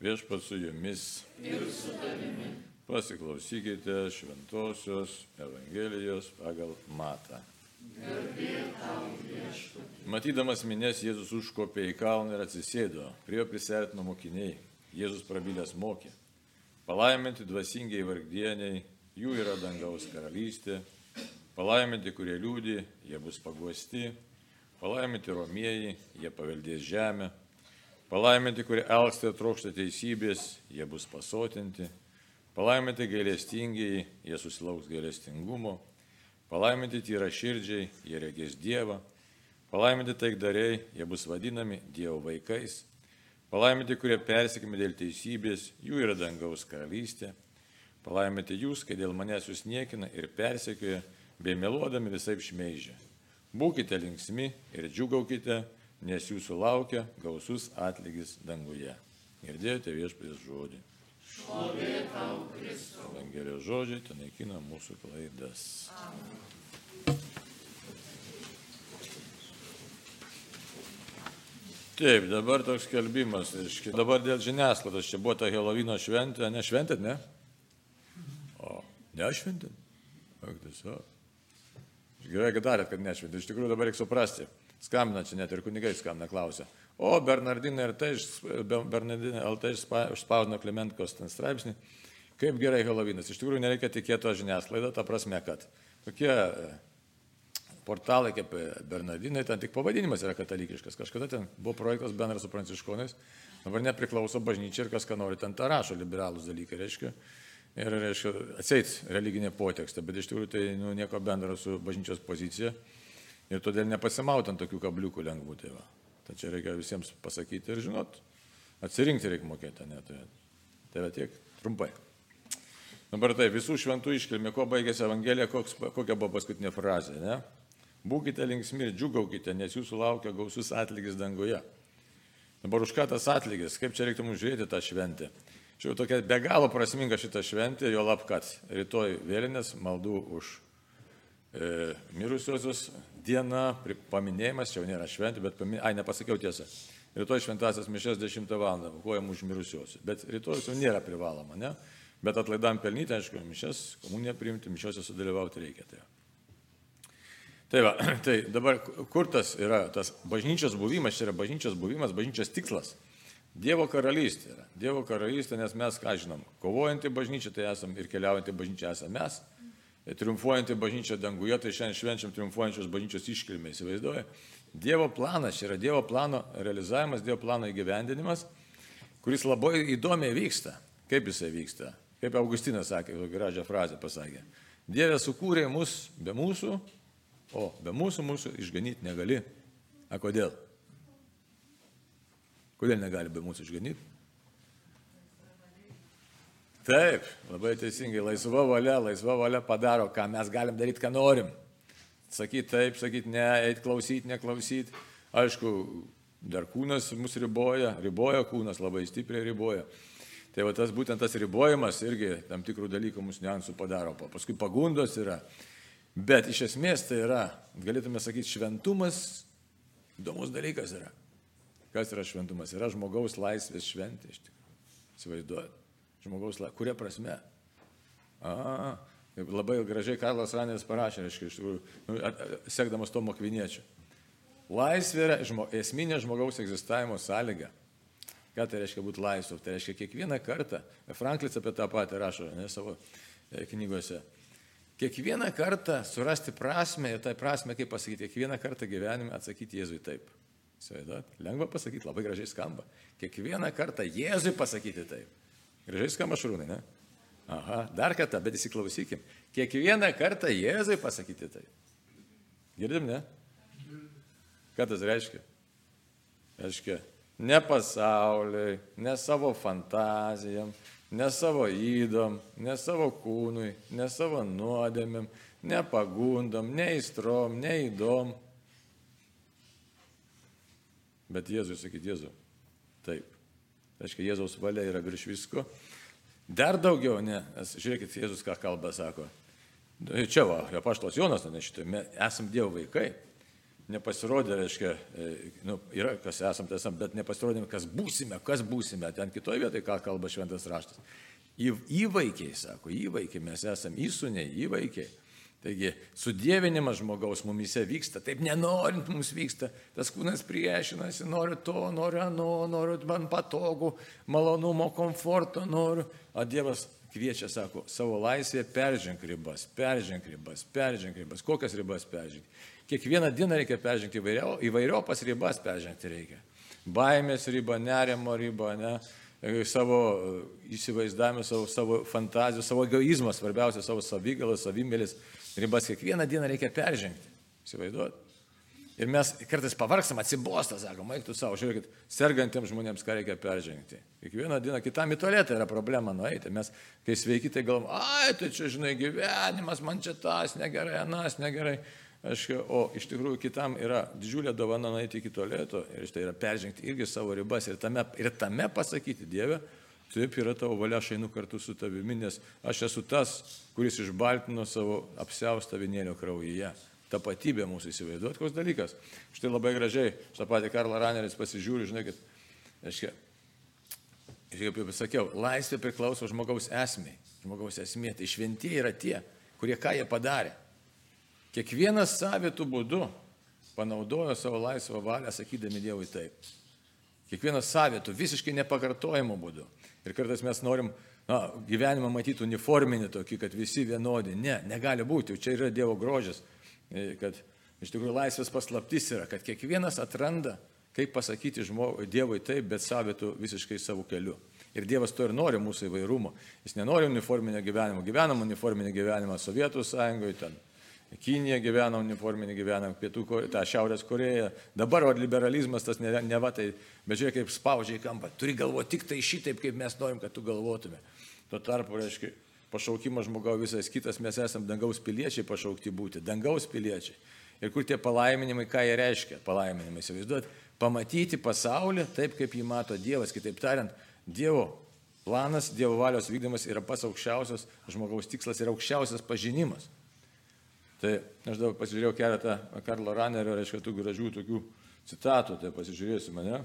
Viešpat su jumis. Ir su tavimi. Pasiklausykite Šventojios Evangelijos pagal Matą. Matydamas minės, Jėzus užkopė į kalną ir atsisėdo. Prie jo prisertino mokiniai. Jėzus prabilęs mokė. Palaiminti dvasingiai vargdieniai, jų yra dangaus karalystė. Palaiminti, kurie liūdį, jie bus paguosti. Palaiminti romieji, jie paveldės žemę. Palaiminti, kurie elgsta ir trokšta teisybės, jie bus pasotinti. Palaiminti gailestingiai, jie susilauks gailestingumo. Palaiminti tyra širdžiai, jie regės Dievą. Palaiminti taikdariai, jie bus vadinami Dievo vaikais. Palaiminti, kurie persikime dėl teisybės, jų yra dangaus karalystė. Palaiminti jūs, kai dėl manęs jūs niekina ir persekioja, bei meluodami visai šmeižia. Būkite linksmi ir džiugaukite, nes jūsų laukia gausus atlygis danguje. Girdėjote viešpės žodį. Šlovė tau, Kristau. Evangelijos žodžiai ten naikina mūsų klaidas. Amen. Taip, dabar toks. Reiškia, dabar dėl žiniasklaidos čia buvo ta Helovino šventė, ne šventėt, ne? O, nešventėt? Ak, tiesiog. Gerai, kad darėt, kad nešventėt. Iš tikrųjų dabar reikia suprasti. Skambina čia net ir kunigai skambina, klausia. O Bernardinai ir tai, Bernardinai LT išspausdino Klementkos ten straipsnį. Kaip gerai Helovinas. Iš tikrųjų nereikia tikėti to žiniasklaidą, ta prasme, kad tokie e, portalai kaip Bernardinai, ten tik pavadinimas yra katalikiškas. Kažkada ten buvo projektas bendras su pranciškonais, dabar nepriklauso bažnyčia ir kas ką nori, ten tą rašo liberalus dalykai, reiškia. Ir, reiškia, atseit religinė potekstė, bet iš tikrųjų tai nu, nieko bendro su bažnyčios pozicija. Ir todėl nepasimauti ant tokių kabliukų lengvų tai va. Tačiau reikia visiems pasakyti ir žinot, atsirinkti reikia mokėti, neturėti. Tai va tiek, trumpai. Dabar tai visų šventų iškilmė, kuo baigėsi Evangelija, koks, kokia buvo paskutinė frazė, ne? Būkite linksmi ir džiugaukite, nes jūsų laukia gausus atlygis danguje. Dabar už ką tas atlygis, kaip čia reiktų mums žiūrėti tą šventę. Čia jau tokia be galo prasminga šita šventė, jo lab, kad rytoj vėlinės maldų už e, mirusiosius diena, paminėjimas, čia jau nėra šventė, bet paminėjimas, ai, nepasakiau tiesą. Rytoj šventasias mišes 10 val. aukojam už mirusiosius, bet rytoj jau nėra privaloma, ne? Bet atlaidam pelnyti, aišku, mišes, komuniją priimti, mišiuose sudalyvauti reikia. Tai. Tai, va, tai dabar kur tas yra, tas bažnyčios buvimas, čia yra bažnyčios buvimas, bažnyčios tikslas. Dievo karalystė yra. Dievo karalystė, nes mes, ką žinom, kovojantį bažnyčią tai esam ir keliaujantį bažnyčią esame mes triumfuojantį bažnyčią danguje, tai šiandien švenčiam triumfuojančios bažnyčios iškilmę, įsivaizduoja. Dievo planas, yra Dievo plano realizavimas, Dievo plano įgyvendinimas, kuris labai įdomiai vyksta. Kaip jisai vyksta? Kaip Augustinas sakė, gražią frazę pasakė. Dieve sukūrė mus be mūsų, o be mūsų mūsų išganyti negali. A kodėl? Kodėl negali be mūsų išganyti? Taip, labai teisingai, laisva valia, laisva valia padaro, ką mes galim daryti, ką norim. Sakyti taip, sakyti ne, eiti klausyti, neklausyti. Aišku, dar kūnas mus riboja, riboja kūnas, labai stipriai riboja. Tai va tas būtent tas ribojimas irgi tam tikrų dalykų mūsų niansų padaro. Paskui pagundos yra. Bet iš esmės tai yra, galėtume sakyti, šventumas įdomus dalykas yra. Kas yra šventumas? Yra žmogaus laisvės šventė iš tikrųjų. Įsivaizduojat žmogaus. Kuria prasme? A, labai gražiai Karlas Ranės parašė, reiškia, iš tikrųjų, nu, sekdamas to mokviniečio. Laisvė yra žmo, esminė žmogaus egzistavimo sąlyga. Ką tai reiškia būti laisvu? Tai reiškia kiekvieną kartą, Franklis apie tą patį rašo ne, savo e, knygose, kiekvieną kartą surasti prasme ir tai prasme, kaip pasakyti, kiekvieną kartą gyvenime atsakyti Jėzui taip. Sveidat, lengva pasakyti, labai gražiai skamba. Kiekvieną kartą Jėzui pasakyti taip. Gražiai skamba šarūnai, ne? Aha, dar kartą, bet įsiklausykim. Kiekvieną kartą Jėzui pasakyti tai. Girdim, ne? Ką tas reiškia? Reiškia, ne pasauliui, ne savo fantazijam, ne savo įdom, ne savo kūnui, ne savo nuodėmėm, ne pagundom, ne įstrom, ne įdom. Bet Jėzui sakyti, Jėzu, taip. Aiškiai, Jėzaus valia yra virš visko. Dar daugiau, ne, nes žiūrėkit, Jėzus ką kalba, sako. Čia va, apaštalas Jonas, ne šitą, mes esam Dievo vaikai. nepasirodė, reiškia, e, nu, yra kas esam, tai esam, bet nepasirodėme, kas būsime, kas būsime. Ten kitoje vietoje, ką kalba šventas raštas. Įvaikiai, sako, įvaikiai mes esame, įsūniai, įvaikiai. Taigi, sudėvinimas žmogaus mumise vyksta, taip nenorint mums vyksta, tas kūnas priešinasi, noriu to, noriu ano, noriu man patogų, malonumo, komforto, noriu. O Dievas kviečia, sako, savo laisvėje perženk ribas, perženk ribas, perženk ribas. Kokias ribas peržengti? Kiekvieną dieną reikia peržengti įvairio, įvairiopas ribas peržengti reikia. Baimės ribą, nerimo ribą, ne? Savo įsivaizdavimą, savo, savo fantazijų, savo egoizmą, svarbiausia savo savygalas, savimėlis ribas kiekvieną dieną reikia peržengti. Įsivaizduot. Ir mes kartais pavargstam, atsibostą, sakom, eik tu savo, žiūrėkit, sergantiems žmonėms ką reikia peržengti. Kiekvieną dieną kitam į tualetą yra problema nueiti. Mes, kai sveiki, tai galvom, ai, tai čia, žinai, gyvenimas, man čia tas negerai, anas negerai. Aš, o iš tikrųjų kitam yra didžiulė dovana nueiti iki tualeto ir štai yra peržengti irgi savo ribas ir tame, ir tame pasakyti, Dieve, Taip yra tavo valia, aš einu kartu su tavimi, nes aš esu tas, kuris išbaltino savo apsiaustą vinėlio kraujyje. Tapatybė mūsų įsivaizduot, koks dalykas. Štai labai gražiai, aš tą patį Karlą Raneris pasižiūriu, žinai, kad, aiškiai, kaip jau sakiau, laisvė priklauso žmogaus esmei. Žmogaus esmė, tai šventieji yra tie, kurie ką jie padarė. Kiekvienas savitų būdų panaudojo savo laisvą valią, sakydami Dievui taip. Kiekvienas savitų, visiškai nepakartojimo būdu. Ir kartais mes norim na, gyvenimą matyti uniforminį tokį, kad visi vienodi. Ne, negali būti. Čia yra Dievo grožis, e, kad iš tikrųjų laisvės paslaptis yra, kad kiekvienas atranda, kaip pasakyti žmogui, Dievui taip, bet savitų visiškai savo keliu. Ir Dievas to ir nori mūsų įvairumo. Jis nenori uniforminio gyvenimo. Gyvenam uniforminį gyvenimą Sovietų sąjungoje, ten Kinija gyvena uniforminį gyvenimą, pietų, tą Šiaurės Koreją. Dabar o, liberalizmas tas ne, ne va tai, bet žiūrėk, kaip spaudžia į kampą. Turi galvoti tik tai šitaip, kaip mes norim, kad tu galvotume. Tuo tarpu, reiškia, pašaukimas žmogaus visas kitas, mes esame dangaus piliečiai pašaukti būti, dangaus piliečiai. Ir kur tie palaiminimai, ką jie reiškia, palaiminimai, įsivaizduot, pamatyti pasaulį taip, kaip jį mato Dievas, kitaip tariant, Dievo planas, Dievo valios vykdymas yra pats aukščiausias žmogaus tikslas ir aukščiausias pažinimas. Tai aš dabar pasižiūrėjau keletą Karlo Ranerio, reiškia, tų gražių tokių citatų, tai pasižiūrėsiu mane.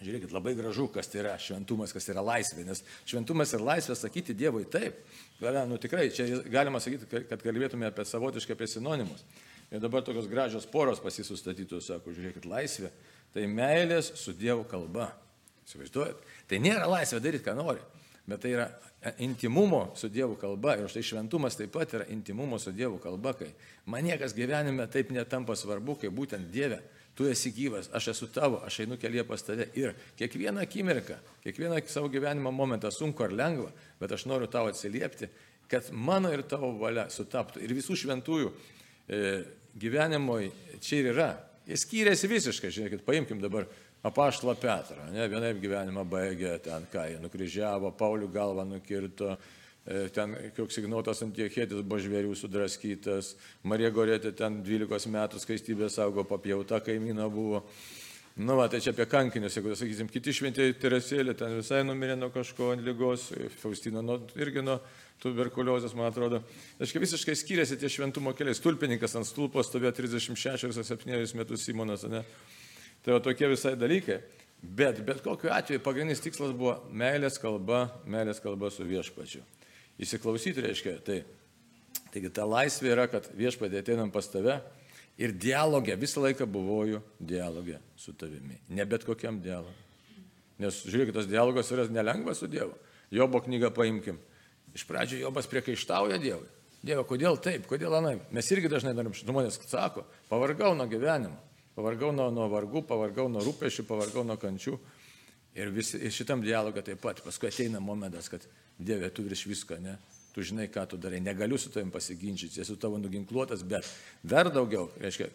Žiūrėkit, labai gražu, kas tai yra šventumas, kas tai yra laisvė, nes šventumas ir laisvė sakyti Dievui taip, galia, nu tikrai, čia galima sakyti, kad kalbėtume apie savotiškai apie sinonimus. Ir dabar tokios gražios poros pasisustatytų, sako, žiūrėkit, laisvė, tai meilės su Dievo kalba. Įsivaizduojat? Tai nėra laisvė daryti, ką nori, bet tai yra intimumo su Dievo kalba ir štai šventumas taip pat yra intimumo su Dievo kalba, kai man niekas gyvenime taip netampa svarbu, kaip būtent Dieve, tu esi gyvas, aš esu tavo, aš einu kelyje pas tave ir kiekvieną akimirką, kiekvieną savo gyvenimo momentą sunku ar lengva, bet aš noriu tau atsiliepti, kad mano ir tavo valia sutaptų ir visų šventųjų e, gyvenimo čia ir yra. Jie skyrėsi visiškai, žiūrėkit, paimkim dabar apaštalą Petrą, ne, vienaip gyvenimą baigė, ten ką jie nukryžiavo, Paulių galvą nukirto, e, ten koks ignotas antiechėtis buvo žvėrių sudraskytas, Marija Gorėtė ten 12 metų skaistybė saugo papjauta kaimyno buvo. Nu, va, tai čia apie kankinius, jeigu sakysim, kiti šventieji Teresėlė ten visai numirė nuo kažko lygos, Faustina nuo, irgi nuo tuberkuliozės, man atrodo. Aiškiai, visiškai skiriasi tie šventumo keliai. Stulpininkas ant stulpo stovėjo 36-7 metus Simonas, ne? Tai va tokie visai dalykai. Bet, bet kokiu atveju pagrindinis tikslas buvo meilės kalba, meilės kalba su viešpačiu. Įsiklausyti reiškia, tai, taigi ta laisvė yra, kad viešpatė ateinam pas tave ir dialogė, visą laiką buvoju dialogė su tavimi. Ne bet kokiam dialogui. Nes žiūrėkit, tas dialogas yra nelengvas su Dievu. Jobo knygą paimkim. Iš pradžio Jobas priekaištauja Dievui. Dieve, kodėl taip, kodėl anai? Mes irgi dažnai darom, žmonės sako, pavargau nuo gyvenimo. Pavargau nuo, nuo vargų, pavargau nuo rūpešių, pavargau nuo kančių. Ir, vis, ir šitam dialogą taip pat. Paskui ateina momentas, kad Dieve, tu virš visko, ne? Tu žinai, ką tu darai. Negaliu su tavim pasiginčyti, esu tavo nuginkluotas, bet dar daugiau, reiškia,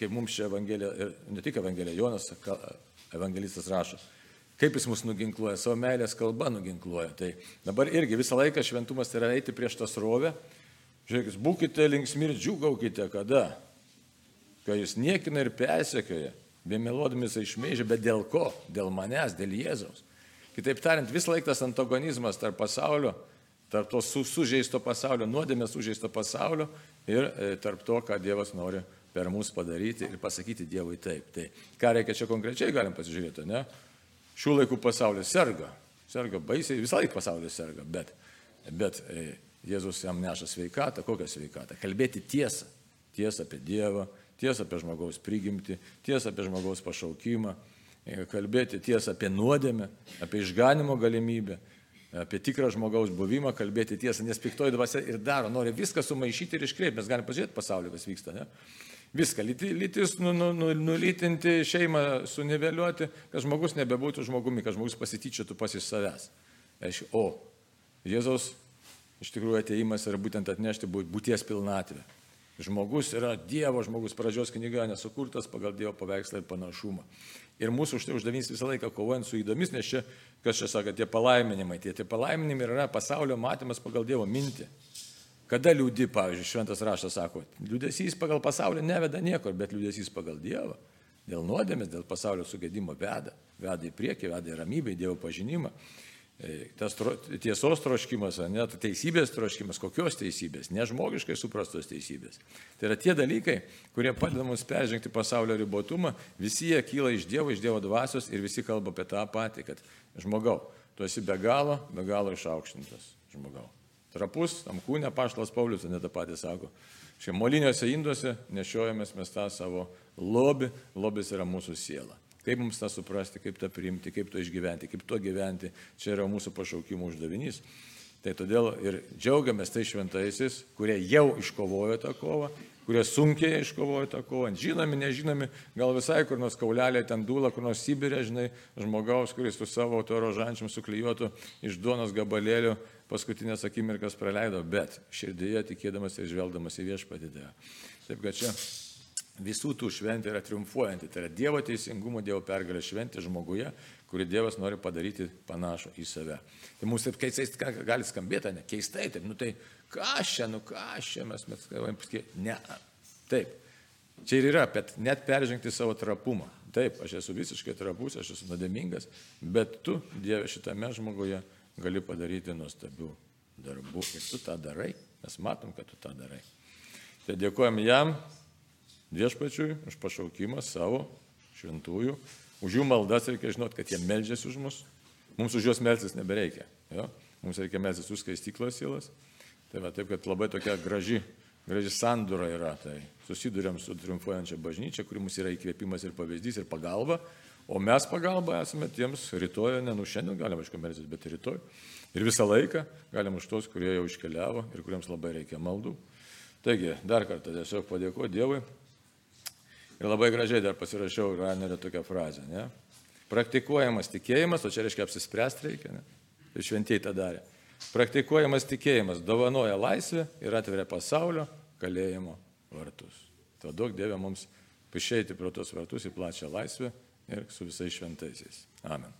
kaip mums čia Evangelija, ir ne tik Evangelija, Jonas evangelistas rašo, kaip jis mus nuginkluoja, savo meilės kalba nuginkluoja. Tai dabar irgi visą laiką šventumas tai yra eiti prieš tą srovę. Žiūrėkit, būkite linksmi ir džiugaukite, kada? Kai jūs niekina ir persekioja, be melodami jisai išmėžia, bet dėl ko? Dėl manęs, dėl Jėzaus. Kitaip tariant, vis laik tas antagonizmas tarp pasaulio, tarp to su, sužeisto pasaulio, nuodėmės sužeisto pasaulio ir e, tarp to, ką Dievas nori per mus padaryti ir pasakyti Dievui taip. Tai ką reikia čia konkrečiai, galim pasižiūrėti, ne? Šių laikų pasaulis serga. Serga baisiai, visą laiką pasaulis serga, bet, bet e, Jėzus jam neša sveikatą. Kokią sveikatą? Kalbėti tiesą. Tiesą apie Dievą, tiesą apie žmogaus prigimtį, tiesą apie žmogaus pašaukimą, e, kalbėti tiesą apie nuodėmę, apie išganimo galimybę, apie tikrą žmogaus buvimą, kalbėti tiesą, nes piktoji dvasia ir daro, nori viską sumaišyti ir iškreipti. Mes galime pažiūrėti pasaulį, kas vyksta. Ne? Viską, lytis nu, nu, nu, nulytinti, šeimą suniveliuoti, kad žmogus nebebūtų žmogumi, kad žmogus pasityčiotų pas iš savęs. Aišku, o Jėzaus iš tikrųjų ateimas yra būtent atnešti būties pilnatvę. Žmogus yra Dievo žmogus, pradžios knyga nesukurtas pagal Dievo paveikslą ir panašumą. Ir mūsų už tai uždavinys visą laiką kovojant su įdomis, nes čia, kas čia sako, tie palaiminimai, tie, tie palaiminimai yra pasaulio matymas pagal Dievo mintį. Kada liūdi, pavyzdžiui, šventas raštas sako, liūdėsys pagal pasaulį neveda niekur, bet liūdėsys pagal Dievą. Dėl nuodėmės, dėl pasaulio sugėdimo veda. Veda į priekį, veda į ramybę, į Dievo pažinimą. Tas tiesos troškimas, net teisybės troškimas, kokios teisybės, nežmogiškai suprastos teisybės. Tai yra tie dalykai, kurie padeda mums peržengti pasaulio ribotumą, visi jie kyla iš Dievo, iš Dievo dvasios ir visi kalba apie tą patį, kad žmogau, tu esi be galo, be galo išaukštintas žmogau. Trapus, tam kūne paštas Paulius, net tą patį sako. Šie moliniuose induose nešiojamės mes tą savo lobį, lobis yra mūsų siela. Kaip mums tą suprasti, kaip tą priimti, kaip to išgyventi, kaip to gyventi, čia yra mūsų pašaukimo uždavinys. Tai todėl ir džiaugiamės tai šventaisiais, kurie jau iškovojo tą kovą, kurie sunkiai iškovojo tą kovą, žinomi, nežinomi, gal visai kur nors kaulelė ten dūla, kur nors Sibirė, žinai, žmogaus, kuris su savo to rožančiam suklijuotų iš duonos gabalėlių paskutinės akimirkas praleido, bet širdyje tikėdamas ir žvelgdamas į viešpatį. Taip kad čia visų tų šventė yra triumfuojanti. Tai yra Dievo teisingumo, Dievo pergalė šventė žmoguje, kurį Dievas nori padaryti panašų į save. Tai mums taip keistai gali skambėti, ne keistai, taip, nu tai ką čia, nu ką čia mes, mes kalbame, ne, taip. Čia ir yra, bet net peržengti savo trapumą. Taip, aš esu visiškai trapus, aš esu nuodėmingas, bet tu, Dieve, šitame žmoguje gali padaryti nuostabių darbų. Ir tu tą darai, mes matom, kad tu tą darai. Tai dėkojom jam, viešpačiui už pašaukimą savo šventųjų. Už jų maldas reikia žinoti, kad jie melžiasi už mus. Mums už juos melsis nebereikia. Jo? Mums reikia melsis už skaistiklos sielas. Tai va, taip, kad labai tokia graži, graži sandūra yra. Tai susidurėm su triumfuojančia bažnyčia, kuri mums yra įkvėpimas ir pavyzdys ir pagalba. O mes pagalba esame tiems rytoj, ne nu šiandien galime aišku melsis, bet rytoj. Ir visą laiką galim už tos, kurie jau iškeliavo ir kuriems labai reikia maldų. Taigi, dar kartą tiesiog padėkoti Dievui Ir labai gražiai dar pasirašiau Ranerio tokią frazę. Ne? Praktikuojamas tikėjimas, o čia reiškia apsispręsti reikia. Ne? Ir šventieji tą darė. Praktikuojamas tikėjimas dovanoja laisvę ir atveria pasaulio kalėjimo vartus. To daug Dieve mums išeiti pro tos vartus į plačią laisvę ir su visais šventaisiais. Amen.